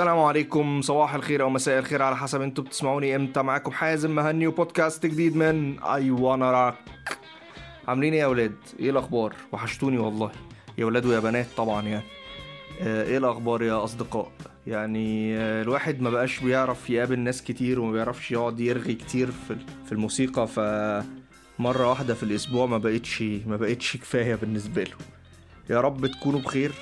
السلام عليكم. صباح الخير أو مساء الخير على حسب أنتوا بتسمعوني إمتى. معاكم حازم مهني وبودكاست جديد من اي وأنا راك عاملين إيه يا أولاد إيه الأخبار؟ وحشتوني والله. يا أولاد ويا بنات طبعا يعني. آه، إيه الأخبار يا أصدقاء؟ يعني آه، الواحد ما بقاش بيعرف يقابل ناس كتير وما بيعرفش يقعد يرغي كتير في الموسيقى ف مرة واحدة في الأسبوع ما بقتش ما بقتش كفاية بالنسبة له. يا رب تكونوا بخير.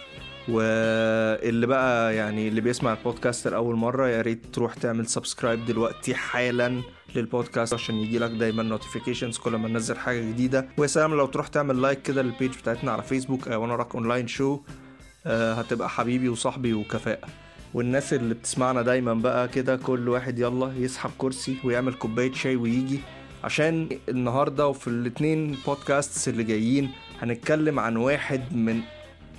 واللي بقى يعني اللي بيسمع البودكاست لأول مرة يا ريت تروح تعمل subscribe دلوقتي حالا للبودكاست عشان يجي لك دايما notifications كل ما ننزل حاجة جديدة. ويا سلام لو تروح تعمل like كده لل page بتاعتنا على فيسبوك وأنا rock online show هتبقى حبيبي وصاحبي وكفاءة. والناس اللي بتسمعنا دايما بقى كده كل واحد يلا يسحب كرسي ويعمل كوباية شاي ويجي. عشان النهارده وفي الاتنين بودكاست اللي جايين هنتكلم عن واحد من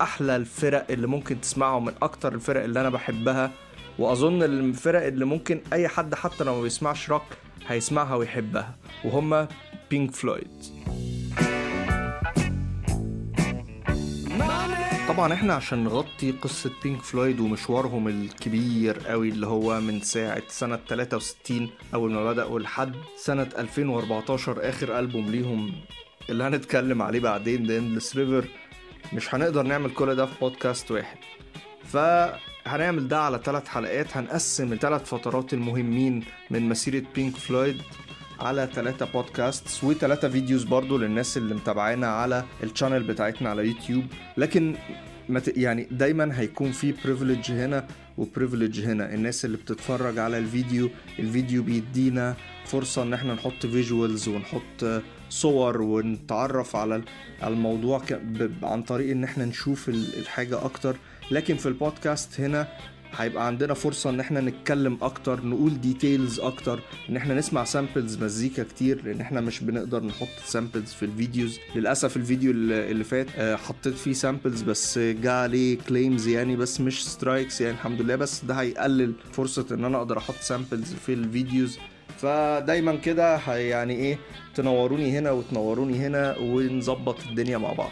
أحلى الفرق اللي ممكن تسمعه من أكتر الفرق اللي أنا بحبها وأظن الفرق اللي ممكن أي حد حتى لو ما بيسمعش روك هيسمعها ويحبها وهما بينك فلويد طبعا إحنا عشان نغطي قصة بينك فلويد ومشوارهم الكبير قوي اللي هو من ساعة سنة 63 أول ما بدأوا لحد سنة 2014 آخر ألبوم ليهم اللي هنتكلم عليه بعدين The Endless River. مش هنقدر نعمل كل ده في بودكاست واحد. فهنعمل ده على ثلاث حلقات. هنقسم الثلاث فترات المهمين من مسيرة بينك فلويد على ثلاثة بودكاست وثلاثة videos برضو للناس اللي متابعانا على ال channel بتاعتنا على يوتيوب لكن يعني دايما هيكون في privilege هنا و privilege هنا. الناس اللي بتتفرج على الفيديو الفيديو بيدينا فرصة إن إحنا نحط visuals ونحط صور ونتعرف على الموضوع عن طريق إن إحنا نشوف الحاجة أكتر. لكن في البودكاست هنا هيبقى عندنا فرصة إن إحنا نتكلم أكتر نقول details أكتر إن إحنا نسمع samples مزيكا كتير لأن إحنا مش بنقدر نحط samples في ال videos. للأسف الفيديو اللي فات حطيت فيه samples بس جا عليه claims يعني بس مش strikes يعني الحمد لله. بس ده هيقلل فرصة إن أنا أقدر أحط samples في ال videos. فدايما كده يعني إيه تنوروني هنا وتنوروني هنا ونظبط الدنيا مع بعض.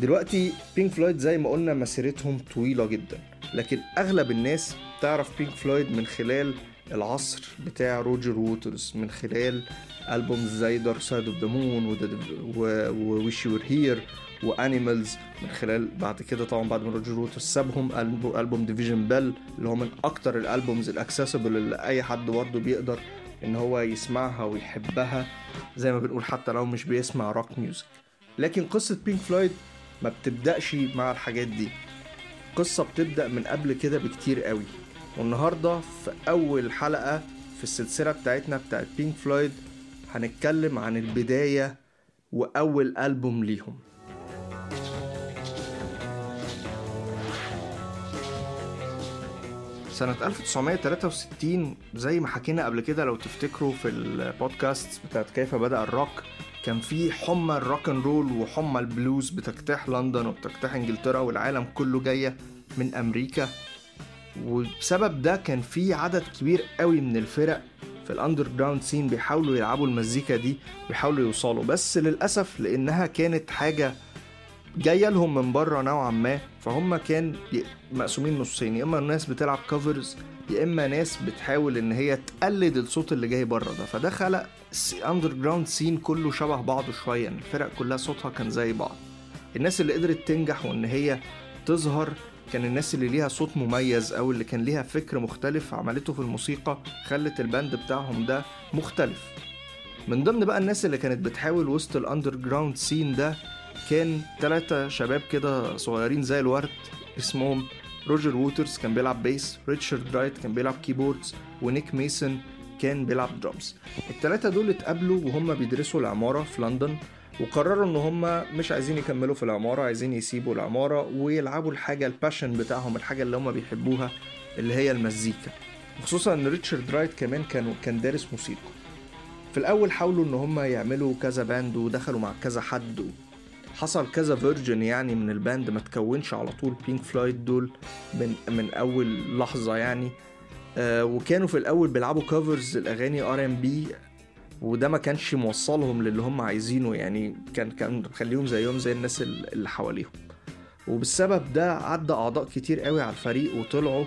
دلوقتي بينك فلويد زي ما قلنا مسيرتهم طويلة جدا لكن أغلب الناس تعرف بينك فلويد من خلال العصر بتاع روجر ووترز من خلال ألبوم زي Dark Side of the Moon و Wish You Were Here و Animals من خلال بعد كده طبعا بعد ما روجر ووترز سابهم ألبوم Division Bell اللي هو من أكتر ال albums ال accessible اللي أي حد برضه بيقدر إن هو يسمعها ويحبها زي ما بنقول حتى لو مش بيسمع rock music لكن قصة بينك فلويد ما بتبدأش مع الحاجات دي. قصة بتبدأ من قبل كده بكتير قوي. والنهاردة في أول حلقة في السلسلة بتاعتنا بتاعت بينك فلويد هنتكلم عن البداية وأول ألبوم ليهم. سنة 1963 زي ما حكينا قبل كده لو تفتكروا في البودكاست بتاعت كيف بدأ الروك كان في حمى ال rock and roll وحمى البلوز بتجتاح لندن وبتجتاح إنجلترا والعالم كله جاية من أمريكا. وبسبب ده كان في عدد كبير قوي من الفرق في ال underground scene بيحاولوا يلعبوا المزيكا دي بيحاولوا يوصلوا. بس للأسف لأنها كانت حاجة جاية لهم من بره نوعا ما فهم كان مقسومين نصين يا إما الناس بتلعب covers يا إما ناس بتحاول إن هي تقلد الصوت اللي جاي بره ده. فده خلق underground scene كله شبه بعضه شوية الفرق كلها صوتها كان زي بعض. الناس اللي قدرت تنجح وإن هي تظهر كان الناس اللي ليها صوت مميز أو اللي كان ليها فكر مختلف عملته في الموسيقى خلت ال band بتاعهم ده مختلف. من ضمن بقى الناس اللي كانت بتحاول وسط ال underground scene ده كان ثلاثة شباب كده صغيرين زي الورد اسمهم روجر ووترز كان بيلعب bass ريتشارد رايت كان بيلعب keyboards ونيك ميسون كان بيلعب درامز التلاتة دول اتقابلوا وهم بيدرسوا العمارة في لندن وقرروا إن هم مش عايزين يكملوا في العمارة عايزين يسيبوا العمارة ويلعبوا الحاجة ال passion بتاعهم الحاجة اللي هم بيحبوها اللي هي المزيكا. خصوصا إن ريتشارد رايت كمان كان كان دارس موسيقى. في الأول حاولوا إن هم يعملوا كذا band ودخلوا مع كذا حد. حصل كذا version يعني من ال band ما تكونش على طول بينك فلويد دول من من أول لحظة يعني. آه وكانوا في الأول بيلعبوا covers لاغاني R&B وده ما كانش موصلهم للي هم عايزينه يعني كان كان مخليهم زيهم زي الناس اللي حواليهم. وبالسبب ده عدى أعضاء كتير قوي على الفريق وطلعوا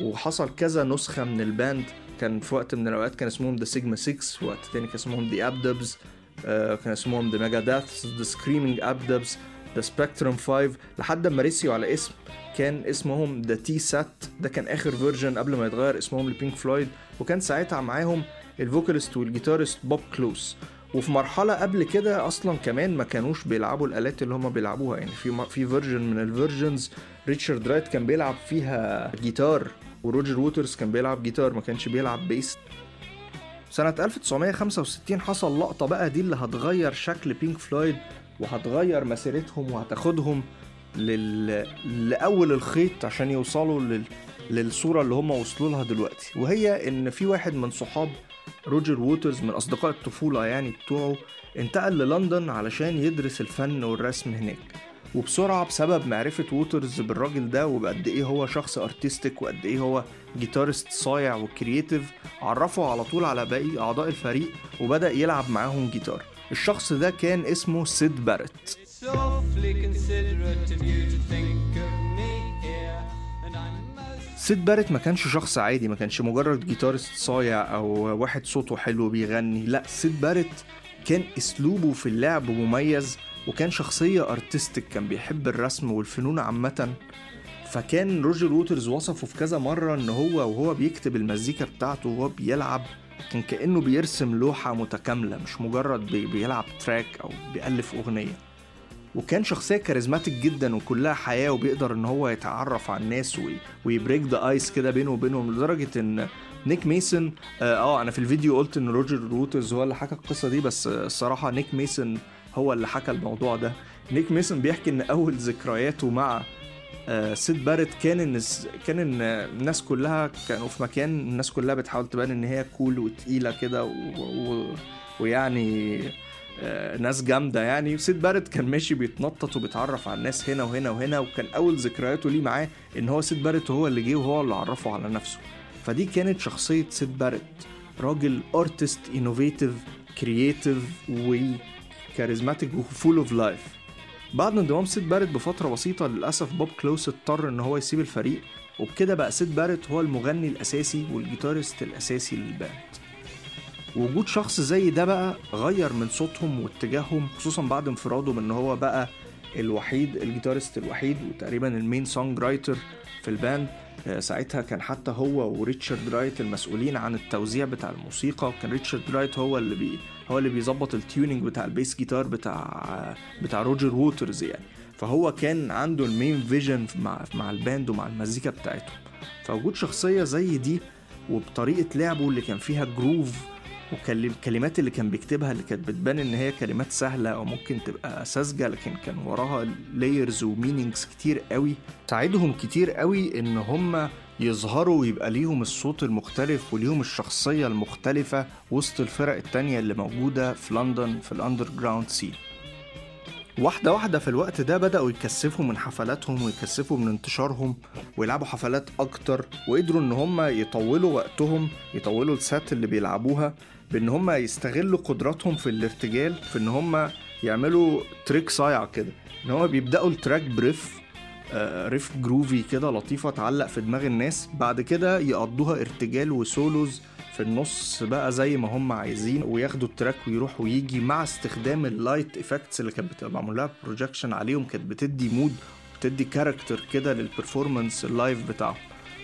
وحصل كذا نسخة من ال band. كان في وقت من الأوقات كان اسمهم The Sigma 6 في وقت تاني كان اسمهم The Abdabs كان اسمهم The Megadeaths The Screaming Abdabs The Spectrum 5 لحد ما رسيوا على اسم كان اسمهم The Tea Set ده كان آخر version قبل ما يتغير اسمهم لبينك فلويد وكان ساعتها معاهم ال vocalist وال guitarist بوب كلوس. وفي مرحلة قبل كده أصلا كمان ما كانوش بيلعبوا الآلات اللي هما بيلعبوها. يعني في في version من ال versions ريتشارد رايت كان بيلعب فيها جيتار وروجر ووترز كان بيلعب جيتار ما كانش بيلعب bass سنة 1965 حصل لقطة بقى دي اللي هتغير شكل بينك فلويد وهتغير مسيرتهم وهتاخدهم لل... لأول الخيط عشان يوصلوا لل... للصورة اللي هم وصلوا لها دلوقتي. وهي إن في واحد من صحاب روجر ووترز من أصدقاء الطفولة يعني بتوعه انتقل للندن علشان يدرس الفن والرسم هناك. وبسرعة بسبب معرفة ووترز بالراجل ده وبقد إيه هو شخص artistic وقد إيه هو guitarist صايع و creative عرفه على طول على باقي أعضاء الفريق وبدأ يلعب معاهم جيتار الشخص ده كان اسمه سيد بارت. سيد بارت ما كانش شخص عادي ما كانش مجرد guitarist صايع أو واحد صوته حلو بيغني لا سيد بارت كان أسلوبه في اللعب مميز وكان شخصية artistic كان بيحب الرسم والفنون عامة. فكان روجر ووترز وصفه في كذا مرة إن هو وهو بيكتب المزيكا بتاعته وهو بيلعب كان كأنه بيرسم لوحة متكاملة مش مجرد بي بيلعب track أو بيألف أغنية. وكان شخصية charismatic جدا وكلها حياة وبيقدر إن هو يتعرف على الناس وي break the ice كده بينه وبينهم لدرجة إن نيك ميسون آه, آه أنا في الفيديو قلت إن روجر ووترز هو اللي حكى القصة دي بس الصراحة نيك ميسون هو اللي حكى الموضوع ده نيك ميسون بيحكي إن أول ذكرياته مع آه سيد بارت كان إن كان إن الناس كلها كانوا في مكان الناس كلها بتحاول تبان إن هي cool وتقيلة كده. ويعني ناس جامدة يعني. سيد بارت كان ماشي بيتنطط وبيتعرف على الناس هنا وهنا وهنا وكان أول ذكرياته ليه معاه إن هو سيد بارت هو اللي جه وهو اللي عرفه على نفسه. فدي كانت شخصية سيد بارت راجل artist innovative creative و charismatic و full of life بعد انضمام سيد بارت بفترة بسيطة للأسف بوب كلوس اضطر إن هو يسيب الفريق وبكده بقى سيد بارت هو المغني الأساسي وال guitarist الأساسي لل band وجود شخص زي ده بقى غير من صوتهم واتجاههم خصوصا بعد انفراده بان هو بقى الوحيد ال guitarist الوحيد وتقريبا ال main songwriter في ال band. ساعتها كان حتى هو وريتشارد رايت المسؤولين عن التوزيع بتاع الموسيقى. وكان ريتشارد رايت هو اللي بي هو اللي بيظبط ال tuning بتاع ال bass guitar بتاع بتاع روجر ووترز يعني. فهو كان عنده ال main vision مع مع ال band ومع المزيكا بتاعتهم. فوجود شخصية زي دي وبطريقة لعبه اللي كان فيها groove والكلمات اللي كان بيكتبها اللي كانت بتبان إن هي كلمات سهلة أو ممكن تبقى ساذجة لكن كان وراها layers و meanings كتير قوي. ساعدهم كتير قوي إن هم يظهروا ويبقى ليهم الصوت المختلف وليهم الشخصية المختلفة وسط الفرق التانية اللي موجودة في لندن في ال underground scene واحدة واحدة في الوقت ده بدأوا يكثفوا من حفلاتهم ويكثفوا من انتشارهم ويلعبوا حفلات أكتر وقدروا إن هم يطولوا وقتهم يطولوا ال set اللي بيلعبوها. بإن هم يستغلوا قدراتهم في الارتجال في إن هم يعملوا trick صايع كده. إن هم بيبدأوا ال track ب riff، riff groovy كده لطيفة تعلق في دماغ الناس بعد كده يقضوها ارتجال و solos في النص بقى زي ما هم عايزين وياخدوا ال track ويروح ويجي مع استخدام ال light effects اللي كانت بتبقى معمول لها projection عليهم كانت بتدي mood بتدي character كده لل performance ال live بتاعهم.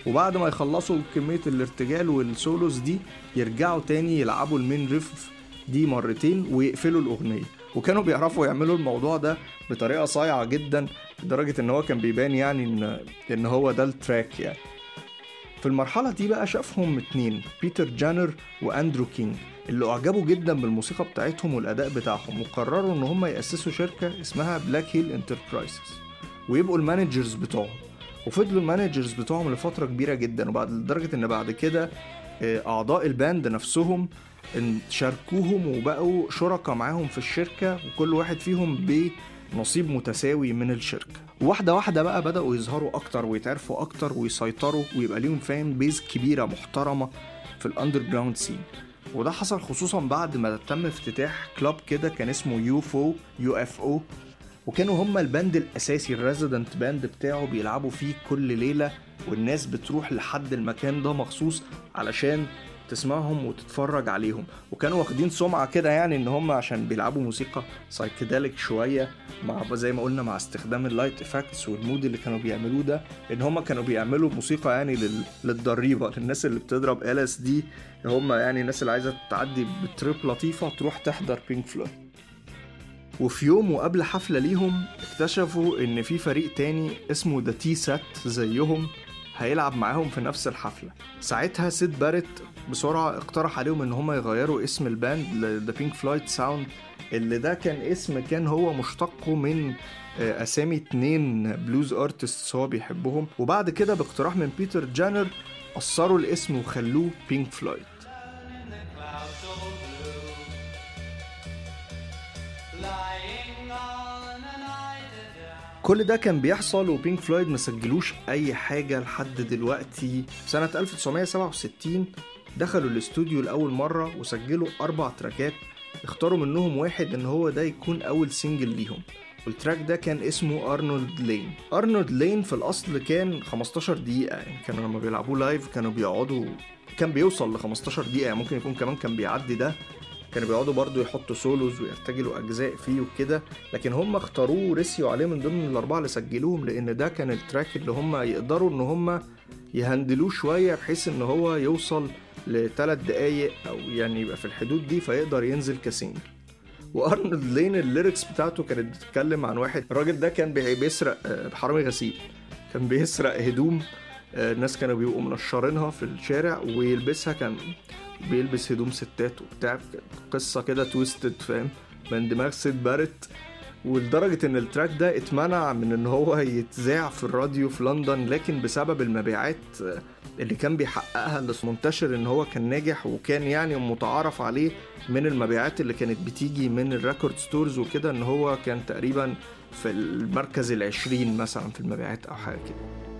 وبعد ما يخلصوا كمية الارتجال وال solos دي يرجعوا تاني يلعبوا ال main riff دي مرتين ويقفلوا الأغنية. وكانوا بيعرفوا يعملوا الموضوع ده بطريقة صايعة جدا لدرجة إن هو كان بيبان يعني ان إن هو ده ال track يعني. في المرحلة دي بقى شافهم اتنين بيتر جانر وأندرو كينج اللي أعجبوا جدا بالموسيقى بتاعتهم والأداء بتاعهم وقرروا إن هم يأسسوا شركة اسمها Blackhill Enterprises ويبقوا ال managers بتوعهم. وفضلوا ال managers بتوعهم لفترة كبيرة جدا وبعد لدرجة إن بعد كده أعضاء ال band نفسهم شاركوهم وبقوا شركاء معاهم في الشركة وكل واحد فيهم ب نصيب متساوي من الشركة. واحدة واحدة بقى بدأوا يظهروا أكتر ويتعرفوا أكتر ويسيطروا ويبقى ليهم fan base كبيرة محترمة في ال underground scene وده حصل خصوصا بعد ما تم افتتاح club كده كان اسمه UFO، U F O وكانوا هما ال band الأساسي ال resident band بتاعه بيلعبوا فيه كل ليلة والناس بتروح لحد المكان ده مخصوص علشان تسمعهم وتتفرج عليهم. وكانوا واخدين سمعة كده يعني إن هم عشان بيلعبوا موسيقى psychedelic شوية مع زي ما قلنا مع استخدام ال light effects وال mood اللي كانوا بيعملوه ده إن هم كانوا بيعملوا موسيقى يعني لل... للضريبة. للناس اللي بتضرب LSD هم يعني الناس اللي عايزة تعدي ب trip لطيفة تروح تحضر Pink Floyd وفي يوم وقبل حفلة ليهم اكتشفوا إن في فريق تاني اسمه The Tea Set زيهم هيلعب معاهم في نفس الحفلة. ساعتها سيد باريت بسرعة اقترح عليهم إن هم يغيروا اسم ال band ل The Pink Floyd Sound اللي ده كان اسم كان هو مشتقه من آه، أسامي اتنين blues artists هو بيحبهم. وبعد كده باقتراح من بيتر جانر قصروا الاسم وخلوه Pink Floyd كل ده كان بيحصل و Pink Floyd ما سجلوش أي حاجة لحد دلوقتي. سنة 1967 دخلوا الاستوديو لأول مرة وسجلوا أربع tracks اختاروا منهم واحد إن هو ده يكون أول single ليهم. وال track ده كان اسمه Arnold Layne. Arnold Layne في الأصل كان 15 دقيقة يعني كانوا لما بيلعبوه live كانوا بيقعدوا كان بيوصل ل 15 دقيقة يعني ممكن يكون كمان كان بيعدي ده. كانوا بيقعدوا برضو يحطوا solos ويرتجلوا أجزاء فيه وكده لكن هم اختاروه ورسيوا عليه من ضمن الأربعة اللي سجلوهم لأن ده كان ال track اللي هم يقدروا إن هم ي handle وه شوية بحيث إن هو يوصل لثلاث دقايق أو يعني يبقى في الحدود دي فيقدر ينزل ك single و Arnold Layne ال lyrics بتاعته كانت بتتكلم عن واحد الراجل ده كان بيسرق آه، حرامي غسيل. كان بيسرق هدوم آه، الناس كانوا بيبقوا منشرينها في الشارع ويلبسها كان بيلبس هدوم ستات وبتاع قصة كده twisted فاهم؟ من دماغ سيد باريت ولدرجة إن ال track ده اتمنع من إن هو يتذاع في الراديو في لندن لكن بسبب المبيعات اللي كان بيحققها اللي منتشر إن هو كان ناجح وكان يعني متعارف عليه من المبيعات اللي كانت بتيجي من ال record stores وكده إن هو كان تقريبا في المركز العشرين مثلا في المبيعات أو حاجة كده.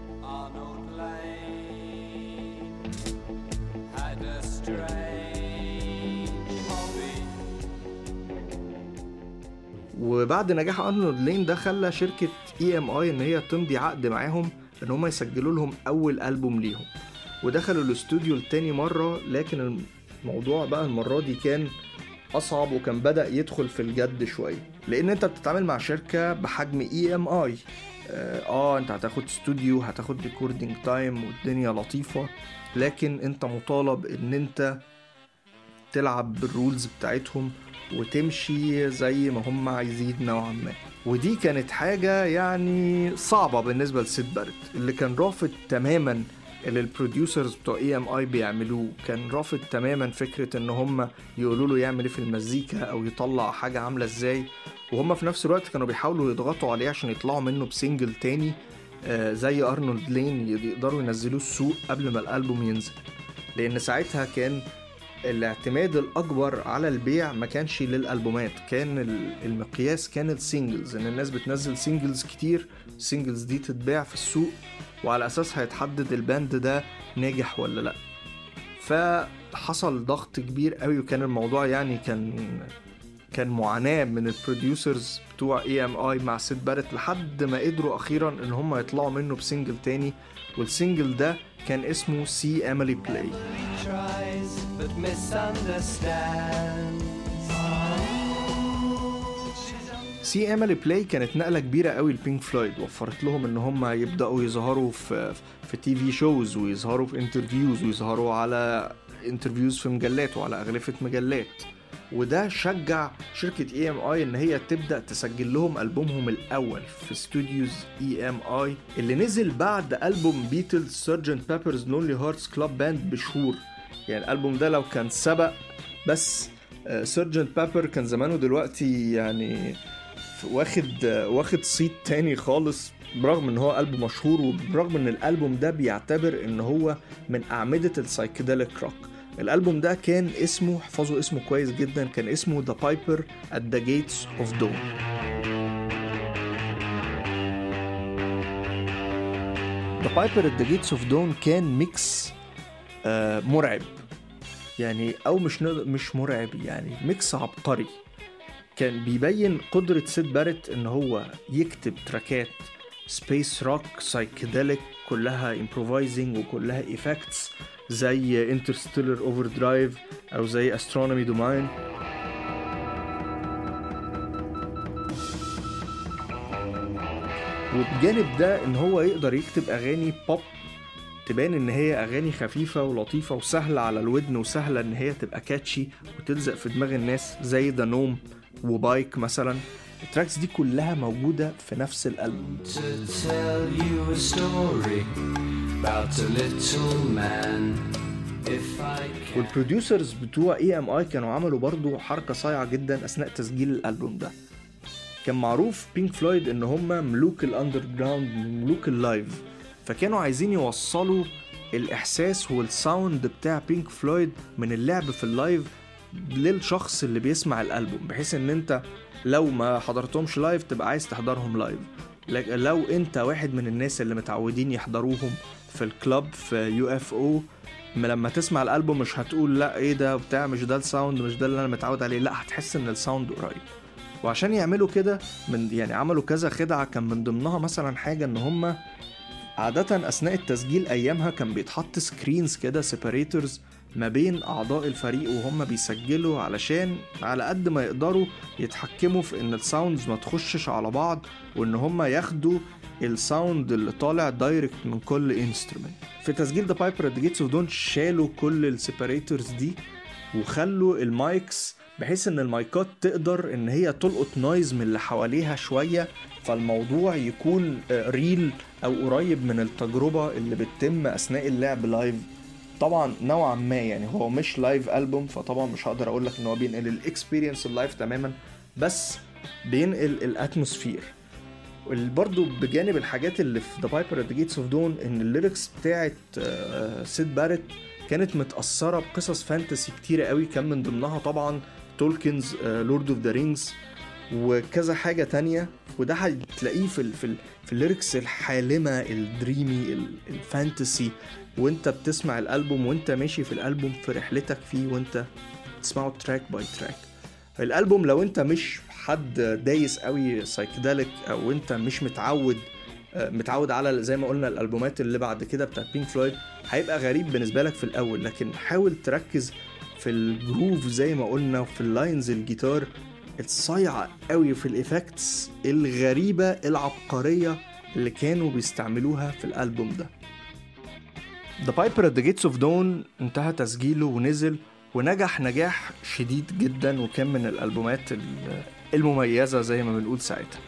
وبعد نجاح Arnold Layne ده خلى شركة EMI إن هي تمضي عقد معاهم إن هم يسجلوا لهم أول ألبوم ليهم. ودخلوا الاستوديو لتاني مرة لكن الموضوع بقى المرة دي كان أصعب وكان بدأ يدخل في الجد شوية. لأن أنت بتتعامل مع شركة بحجم EMI آه أنت هتاخد استوديو هتاخد recording time والدنيا لطيفة. لكن أنت مطالب إن أنت تلعب بال rules بتاعتهم وتمشي زي ما هم عايزين نوعا ما. ودي كانت حاجة يعني صعبة بالنسبة لسيد باريت اللي كان رافض تماما اللي ال producers بتوع EMI بيعملوه كان رافض تماما فكرة إن هم يقولوا له يعمل إيه في المزيكا أو يطلع حاجة عاملة إزاي. وهم في نفس الوقت كانوا بيحاولوا يضغطوا عليه عشان يطلعوا منه ب single تاني آه زي Arnold Layne يقدروا ينزلوه السوق قبل ما الألبوم ينزل. لأن ساعتها كان الاعتماد الأكبر على البيع ما كانش للألبومات كان المقياس كان ال singles إن الناس بتنزل singles كتير ال singles دي تتباع في السوق وعلى اساسها يتحدد ال band ده ناجح ولا لأ. فحصل ضغط كبير قوي وكان الموضوع يعني كان كان معاناة من ال producers بتوع EMI مع سيد باريت لحد ما قدروا أخيرا إن هم يطلعوا منه ب single تاني وال single ده كان اسمه See Emily Play، See Emily Play كانت نقلة كبيرة قوي ل Pink Floyd وفرت لهم إن هم يبدأوا يظهروا في في TV shows ويظهروا في interviews ويظهروا على interviews في مجلات وعلى أغلفة مجلات. وده شجع شركة EMI إن هي تبدأ تسجل لهم ألبومهم الأول في studios EMI اللي نزل بعد ألبوم بيتلز Sergeant Pepper's Lonely Hearts Club Band بشهور. يعني الألبوم ده لو كان سبق بس Sergeant Pepper كان زمانه دلوقتي يعني واخد واخد صيت تاني خالص برغم إن هو ألبوم مشهور وبرغم إن الألبوم ده بيعتبر إن هو من أعمدة ال psychedelic rock. الألبوم ده كان اسمه احفظوا اسمه كويس جدا كان اسمه The Piper at the Gates of Dawn. The Piper at the Gates of Dawn كان mix آه مرعب. يعني أو مش مش مرعب يعني mix عبقري. كان بيبين قدرة سيد بارت إن هو يكتب تراكات space rock psychedelic كلها improvising وكلها effects زي Interstellar Overdrive أو زي Astronomy Domine وبجانب ده إن هو يقدر يكتب أغاني بوب تبان إن هي أغاني خفيفة ولطيفة وسهلة على الودن وسهلة إن هي تبقى catchy وتلزق في دماغ الناس زي The Gnome و Bike مثلا. ال tracks دي كلها موجودة في نفس الألبوم. وال producers بتوع EMI كانوا عملوا برضو حركة صايعة جدا أثناء تسجيل الألبوم ده. كان معروف بينك فلويد إن هم ملوك ال underground ملوك ال live فكانوا عايزين يوصلوا الإحساس وال sound بتاع بينك فلويد من اللعب في ال live للشخص اللي بيسمع الألبوم بحيث إن أنت لو ما حضرتهمش live تبقى عايز تحضرهم live لو أنت واحد من الناس اللي متعودين يحضروهم في ال club في UFO لما تسمع الألبوم مش هتقول لأ إيه ده بتاع مش ده ال sound مش ده اللي أنا متعود عليه لأ هتحس إن ال sound قريب. وعشان يعملوا كده من يعني عملوا كذا خدعة كان من ضمنها مثلا حاجة إن هم عادة أثناء التسجيل أيامها كان بيتحط screens كده separators ما بين أعضاء الفريق وهم بيسجلوا علشان على قد ما يقدروا يتحكموا في إن ال sounds ما تخشش على بعض وإن هم ياخدوا ال sound اللي طالع direct من كل instrument في تسجيل The Piper Gates of Dawn شالوا كل ال separators دي وخلوا ال mics بحيث إن المايكات تقدر إن هي تلقط noise من اللي حواليها شوية فالموضوع يكون real أو قريب من التجربة اللي بتتم أثناء اللعب live طبعا نوعا ما يعني هو مش live album فطبعا مش هقدر أقول لك إن هو بينقل ال experience ال live تماما بس بينقل ال atmosphere برضه بجانب الحاجات اللي في The Piper at Gates of Dawn إن ال lyrics بتاعت سيد بارت كانت متأثرة بقصص fantasy كتيرة قوي كان من ضمنها طبعا Tolkien's Lord of the Rings وكذا حاجة تانية. وده هتلاقيه في ال في, ال في ال lyrics الحالمة ال dreamy ال fantasy. وانت بتسمع الألبوم وانت ماشي في الألبوم في رحلتك فيه وانت تسمعه track by track الألبوم لو انت مش حد دايس قوي psychedelic أو انت مش متعود متعود على زي ما قلنا الألبومات اللي بعد كده بتاعت بينك فلويد هيبقى غريب بالنسبة لك في الأول. لكن حاول تركز في ال groove زي ما قلنا وفي ال lines الجيتار. الصايعة قوي في ال effects الغريبة العبقرية اللي كانوا بيستعملوها في الألبوم ده. The Piper at the Gates of Dawn انتهى تسجيله ونزل ونجح نجاح شديد جدا وكان من الألبومات المميزة زي ما بنقول ساعتها.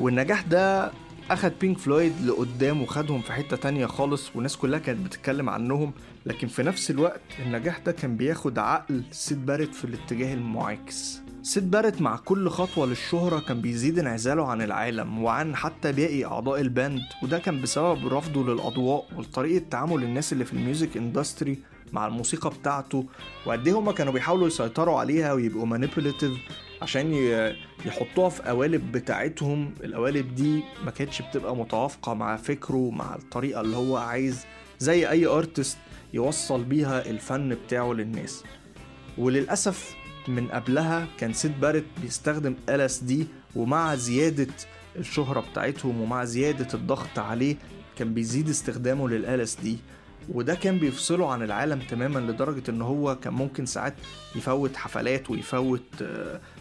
والنجاح ده أخد بينك فلويد لقدام وخدهم في حتة تانية خالص والناس كلها كانت بتتكلم عنهم. لكن في نفس الوقت النجاح ده كان بياخد عقل سيد بارت في الاتجاه المعاكس. سيد بارت مع كل خطوة للشهرة كان بيزيد انعزاله عن العالم وعن حتى باقي أعضاء ال band وده كان بسبب رفضه للأضواء وطريقة تعامل الناس اللي في ال music industry مع الموسيقى بتاعته وقد إيه هما كانوا بيحاولوا يسيطروا عليها ويبقوا manipulative عشان يحطوها في قوالب بتاعتهم. القوالب دي ما كانتش بتبقى متوافقة مع فكره مع الطريقة اللي هو عايز زي أي artist يوصل بيها الفن بتاعه للناس. وللأسف من قبلها كان سيد بارت بيستخدم LSD ومع زيادة الشهرة بتاعتهم ومع زيادة الضغط عليه كان بيزيد استخدامه لل LSD وده كان بيفصله عن العالم تماما لدرجة إن هو كان ممكن ساعات يفوت حفلات ويفوت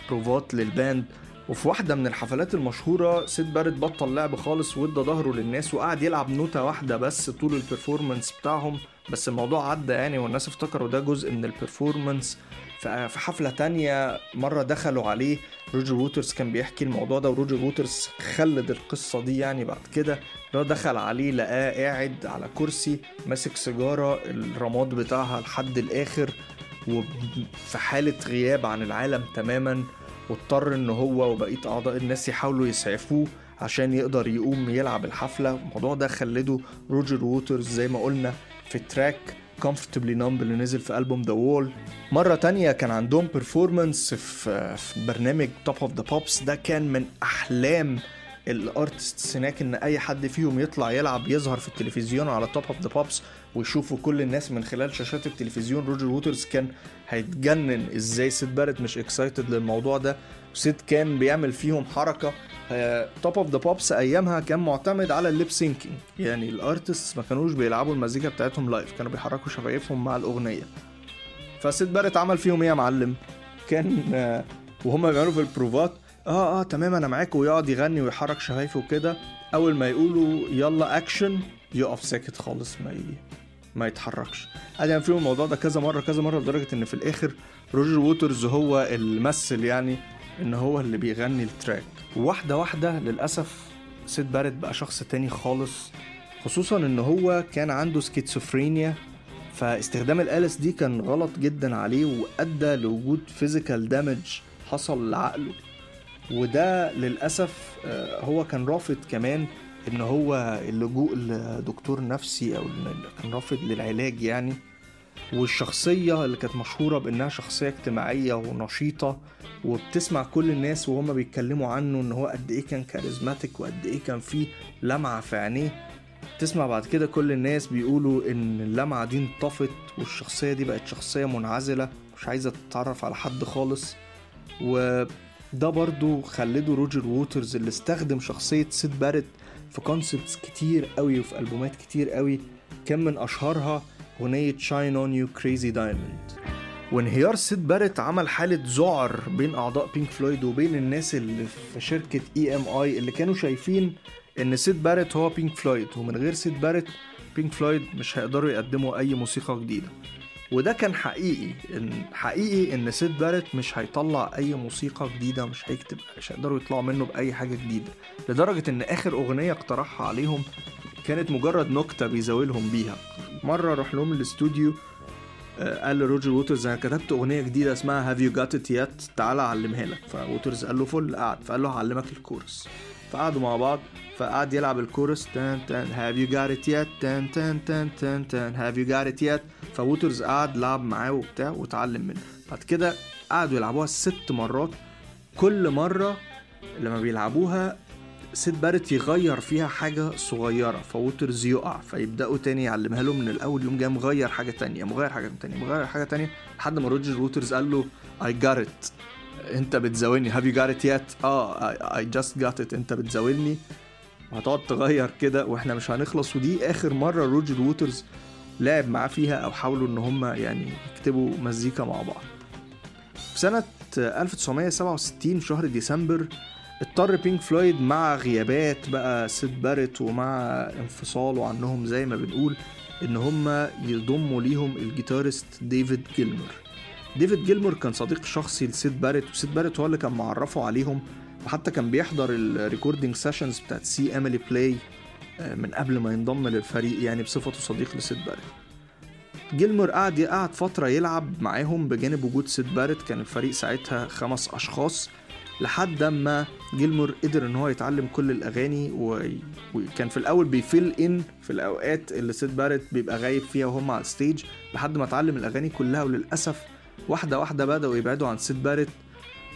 بروفات لل band. وفي واحدة من الحفلات المشهورة سيد بارت بطل لعب خالص وادى ظهره للناس وقعد يلعب نوتة واحدة بس طول ال performance بتاعهم. بس الموضوع عدى يعني والناس افتكروا ده جزء من ال performance في حفلة تانية مرة دخلوا عليه روجر ووترز كان بيحكي الموضوع ده وروجر ووترز خلد القصة دي يعني بعد كده. لو دخل عليه لقاه قاعد على كرسي ماسك سيجارة الرماد بتاعها لحد الآخر وفي حالة غياب عن العالم تماما واضطر إن هو وبقية أعضاء الناس يحاولوا يسعفوه عشان يقدر يقوم يلعب الحفلة. الموضوع ده خلده روجر ووترز زي ما قلنا في track comfortably numb اللي نزل في ألبوم The Wall مرة تانية كان عندهم performance في, في برنامج Top of the Pops ده كان من أحلام ال artist هناك إن أي حد فيهم يطلع يلعب يظهر في التلفزيون على Top of the Pops ويشوفوا كل الناس من خلال شاشات التلفزيون. روجر ووترز كان هيتجنن إزاي؟ سيد باريت مش excited للموضوع ده. وسيد كان بيعمل فيهم حركة. Top of the Pops أيامها كان معتمد على ال lip syncing. يعني ال artist ما كانوش بيلعبوا المزيكا بتاعتهم live كانوا بيحركوا شفايفهم مع الأغنية. فسيد باريت عمل فيهم إيه يا معلم؟ كان آه، وهم بيعملوا في البروفات آه آه تمام أنا معاك ويقعد يغني ويحرك شفايفه كده أول ما يقولوا يلا اكشن يقف ساكت خالص ما. ما يتحركش. قعد يعمل فيهم الموضوع ده كذا مرة كذا مرة لدرجة إن في الآخر روجر ووترز هو الممثل يعني إن هو اللي بيغني ال track. واحدة واحدة للأسف سيد باريت بقى شخص تاني خالص خصوصا إن هو كان عنده سكيتسوفرينيا فاستخدام ال LSD كان غلط جدا عليه وأدى لوجود physical damage حصل لعقله. وده للأسف آه، هو كان رافض كمان إن هو اللجوء لدكتور نفسي أو كان رافض للعلاج يعني. والشخصية اللي كانت مشهورة بإنها شخصية اجتماعية ونشيطة وبتسمع كل الناس وهما بيتكلموا عنه إن هو قد إيه كان charismatic وقد إيه كان فيه لمعة في عينيه. تسمع بعد كده كل الناس بيقولوا إن اللمعة دي انطفت والشخصية دي بقت شخصية منعزلة مش عايزة تتعرف على حد خالص. وده برضو خلده روجر ووترز اللي استخدم شخصية سيد باريت في concepts كتير قوي وفي ألبومات كتير قوي كان من أشهرها. أغنية Shine On You Crazy Diamond وانهيار سيد باريت عمل حالة ذعر بين أعضاء بينك فلويد وبين الناس اللي في شركة EMI اللي كانوا شايفين إن سيد باريت هو بينك فلويد ومن غير سيد باريت بينك فلويد مش هيقدروا يقدموا أي موسيقى جديدة. وده كان حقيقي إن حقيقي إن سيد باريت مش هيطلع أي موسيقى جديدة مش هيكتب مش هيقدروا يطلعوا منه بأي حاجة جديدة. لدرجة إن آخر أغنية اقترحها عليهم كانت مجرد نكتة بيزاولهم بيها. مرة راح لهم الاستوديو آه، قال لروجر ووترز أنا كتبت أغنية جديدة اسمها Have You Got It Yet تعالى أعلمها لك. فووترز قال له فل قعد فقال له هعلمك الكورس. فقعدوا مع بعض فقعد يلعب الكورس تان تان have you got it yet تان تان تان تان تان have you got it yet فووترز قعد لعب معاه وبتاع واتعلم منه. بعد كده قعدوا يلعبوها ست مرات. كل مرة لما بيلعبوها سيد باريت يغير فيها حاجة صغيرة. فووترز يقع فيبدأوا تاني يعلمها له من الأول. يوم جاي مغير حاجة تانية. مغير حاجة تانية. مغير حاجة تانية. لحد ما روجر ووترز قال له got it. أنت بتزاولني. You got it yet? آه I just got it. أنت بتزاولني. وهتقعد تغير كده وإحنا مش هنخلص. ودي آخر مرة روجر ووترز لعب معاه فيها أو حاولوا إن هم يعني يكتبوا مزيكا مع بعض. في سنة 1967 شهر ديسمبر اضطر بينك فلويد مع غيابات بقى سيد باريت ومع انفصاله عنهم زي ما بنقول إن هم يضموا ليهم ال guitarist ديفيد جيلمور. ديفيد جيلمور كان صديق شخصي لسيد باريت وسيد باريت هو اللي كان معرفه عليهم وحتى كان بيحضر ال recording sessions بتاعت See Emily Play من قبل ما ينضم للفريق يعني بصفته صديق لسيد باريت جيلمور قعد قعد فترة يلعب معاهم بجانب وجود سيد باريت كان الفريق ساعتها خمس أشخاص. لحد ما جيلمور قدر إن هو يتعلم كل الأغاني. وكان في الأول بي fill in في الأوقات اللي سيد باريت بيبقى غايب فيها وهم على ال stage لحد ما اتعلم الأغاني كلها وللأسف واحدة واحدة بدأوا يبعدوا عن سيد باريت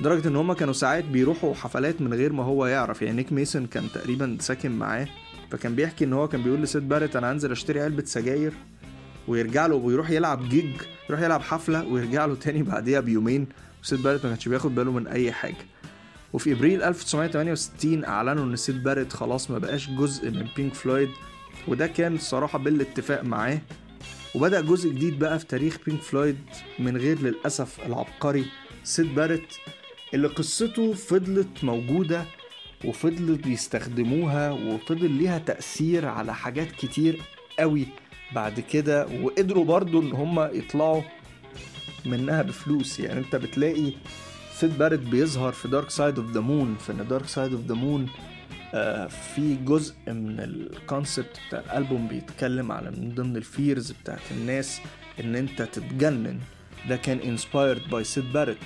لدرجة إن هم كانوا ساعات بيروحوا حفلات من غير ما هو يعرف يعني نيك ميسون كان تقريبا ساكن معاه فكان بيحكي إن هو كان بيقول لسيد باريت أنا هنزل أشتري علبة سجاير ويرجع له ويروح يلعب جيج يروح يلعب حفلة ويرجع له تاني بعديها بيومين وسيد باريت ما كانش بياخد باله من أي حاجة وفي إبريل 1968 أعلنوا إن سيد باريت خلاص ما بقاش جزء من بينك فلويد وده كان الصراحه بالاتفاق معاه. وبدأ جزء جديد بقى في تاريخ بينك فلويد من غير للأسف العبقري سيد باريت اللي قصته فضلت موجودة وفضلوا بيستخدموها وفضل ليها تأثير على حاجات كتير قوي بعد كده وقدروا برضو إن هم يطلعوا منها بفلوس. يعني أنت بتلاقي سيد باريت بيظهر في Dark Side of the Moon في إن Dark Side of the Moon في جزء من ال concept بتاع الألبوم بيتكلم على من ضمن ال fears بتاعت الناس إن أنت تتجنن. ده كان inspired by سيد باريت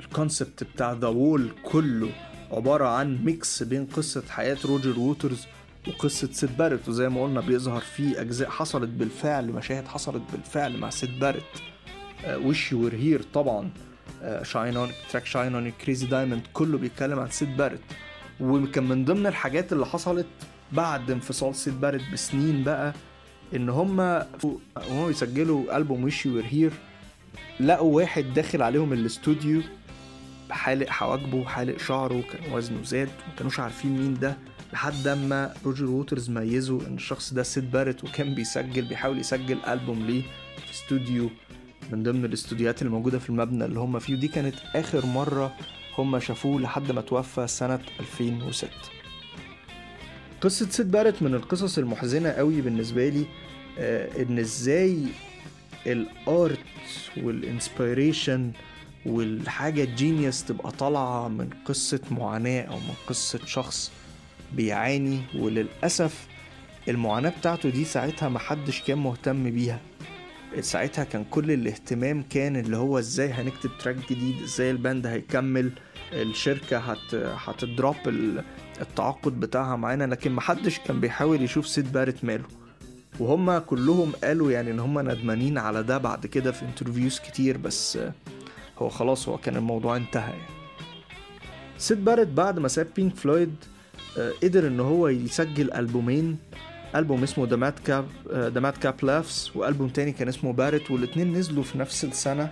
ال concept بتاع The Wall كله عبارة عن mix بين قصة حياة روجر ووترز وقصة سيد باريت وزي ما قلنا بيظهر فيه أجزاء حصلت بالفعل مشاهد حصلت بالفعل مع سيد باريت Wish You Were Here طبعا. Shine On track Shine On Crazy Diamond كله بيتكلم عن سيد باريت وكان من ضمن الحاجات اللي حصلت بعد انفصال سيد باريت بسنين بقى إن هما وهم يسجلوا ألبوم Wish You Were Here لقوا واحد داخل عليهم الاستوديو حالق حواجبه وحالق شعره كان وزنه زاد وما كانوش عارفين مين ده لحد أما روجر ووترز ميزوا إن الشخص ده سيد باريت وكان بيسجل بيحاول يسجل ألبوم ليه في استوديو من ضمن الاستوديوهات اللي موجودة في المبنى اللي هم فيه ودي كانت آخر مرة هم شافوه لحد ما توفى سنة 2006 قصة سيد بارت من القصص المحزنة قوي بالنسبة لي آه إن إزاي ال art وال inspiration والحاجة ال genius تبقى طالعة من قصة معاناة أو من قصة شخص بيعاني وللأسف المعاناة بتاعته دي ساعتها محدش كان مهتم بيها. ساعتها كان كل الاهتمام كان اللي هو إزاي هنكتب track جديد إزاي ال band هيكمل الشركة هت هت drop التعاقد بتاعها معانا لكن محدش كان بيحاول يشوف سيد بارت ماله. وهم كلهم قالوا يعني إن هم ندمانين على ده بعد كده في interviews كتير بس هو خلاص هو كان الموضوع انتهى يعني. سيد بارت بعد ما ساب Pink Floyd قدر إن هو يسجل ألبومين ألبوم اسمه The Madcap The Madcap Laughs وألبوم تاني كان اسمه Barrett والاتنين نزلوا في نفس السنة.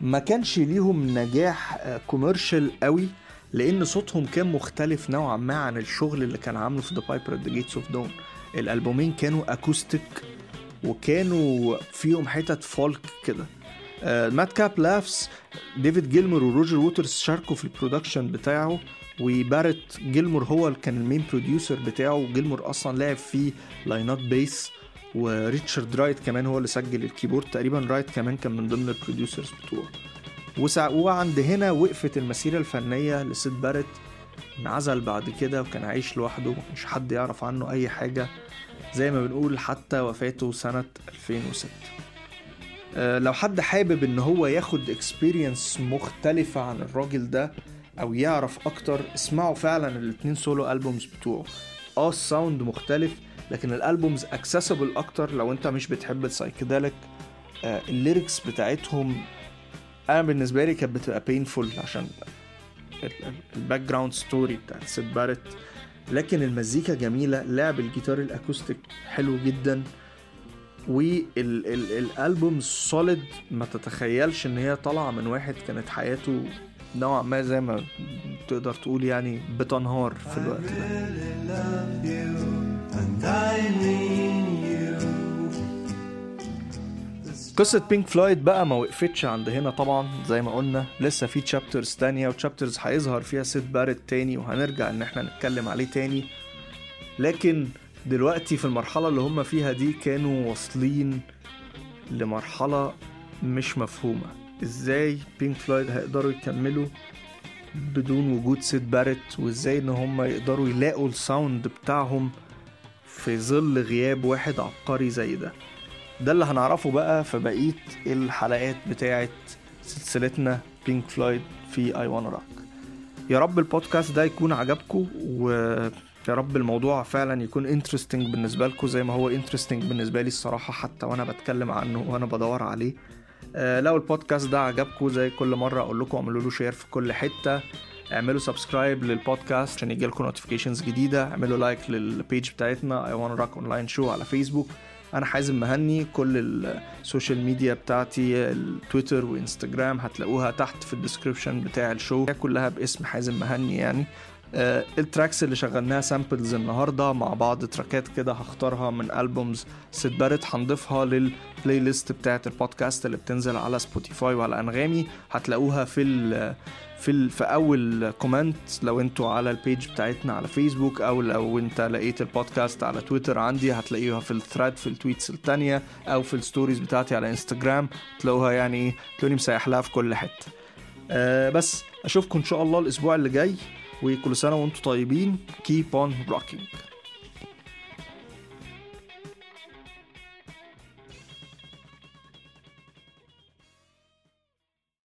ما كانش ليهم نجاح commercial قوي لأن صوتهم كان مختلف نوعا ما عن الشغل اللي كان عامله في The Piper at the Gates of Dawn الألبومين كانوا acoustic وكانوا فيهم حتت folk كده. Madcap Laughs ديفيد جيلمور وروجر ووترز شاركوا في ال production بتاعه. وبارت جيلمور هو اللي كان ال main producer بتاعه جيلمور أصلا لعب فيه لاينات bass وريتشارد رايت كمان هو اللي سجل ال keyboard. تقريبا رايت كمان كان من ضمن ال producers بتوعه. وبس وعند هنا وقفت المسيرة الفنية لسيد بارت انعزل بعد كده وكان عايش لوحده مش حد يعرف عنه أي حاجة. زي ما بنقول حتى وفاته سنة 2006 أه لو حد حابب إن هو ياخد experience مختلفة عن الراجل ده أو يعرف أكتر اسمعوا فعلا الاتنين solo albums بتوعه. آه ال sound مختلف لكن ال albums accessible أكتر لو أنت مش بتحب ال psychedelic آه ال lyrics بتاعتهم أنا بالنسبة لي كانت بتبقى painful عشان ال background story بتاعت سيد بارت لكن المزيكا جميلة لعب الجيتار ال acoustic حلو جدا. والالبوم solid ما تتخيلش إن هي طالعة من واحد كانت حياته نوعا ما زي ما تقدر تقول يعني بتنهار في الوقت. ده قصة Pink Floyd بقى ما وقفتش عند هنا طبعا زي ما قلنا لسه في chapters تانية و chapters هيظهر فيها سيد بارت تاني وهنرجع إن إحنا نتكلم عليه تاني. لكن دلوقتي في المرحلة اللي هم فيها دي كانوا واصلين لمرحلة مش مفهومة. إزاي Pink Floyd هيقدروا يكملوا بدون وجود سيد بارت وازاي ان هم يقدروا يلاقوا ال sound بتاعهم في ظل غياب واحد عبقري زي ده. ده اللي هنعرفه بقى في بقية الحلقات بتاعة سلسلتنا Pink Floyd في A1 Rock يا رب البودكاست ده يكون عجبكم ويا رب الموضوع فعلا يكون interesting بالنسبة لكم زي ما هو interesting بالنسبة لي الصراحة حتى وأنا بتكلم عنه وأنا بدور عليه. لو البودكاست ده عجبكم زي كل مرة أقول لكم اعملوا له share في كل حتة. اعملوا subscribe للبودكاست عشان يجي لكم notifications جديدة. اعملوا like لل page بتاعتنا A1 Rock online show على فيسبوك أنا حازم مهني كل ال social media بتاعتي التويتر وإنستجرام هتلاقوها تحت في ال description بتاع ال show. كلها باسم حازم مهني يعني. آه ال tracks اللي شغلناها samples النهارده مع بعض تراكات كده هختارها من albums سيد بارت هنضيفها لل playlist بتاعه البودكاست اللي بتنزل على سبوتيفاي وعلى أنغامي. هتلاقوها في ال في ال في أول comment لو أنتوا على ال page بتاعتنا على فيسبوك أو لو انت لقيت البودكاست على تويتر عندي هتلاقيها في ال thread في ال tweets التانية أو في ال stories بتاعتي على انستجرام تلاقوها يعني تلاقوني مسيح لها في كل حتة. أه بس أشوفكم إن شاء الله الأسبوع اللي جاي. وكل سنة وأنتم طيبين. Keep on rocking.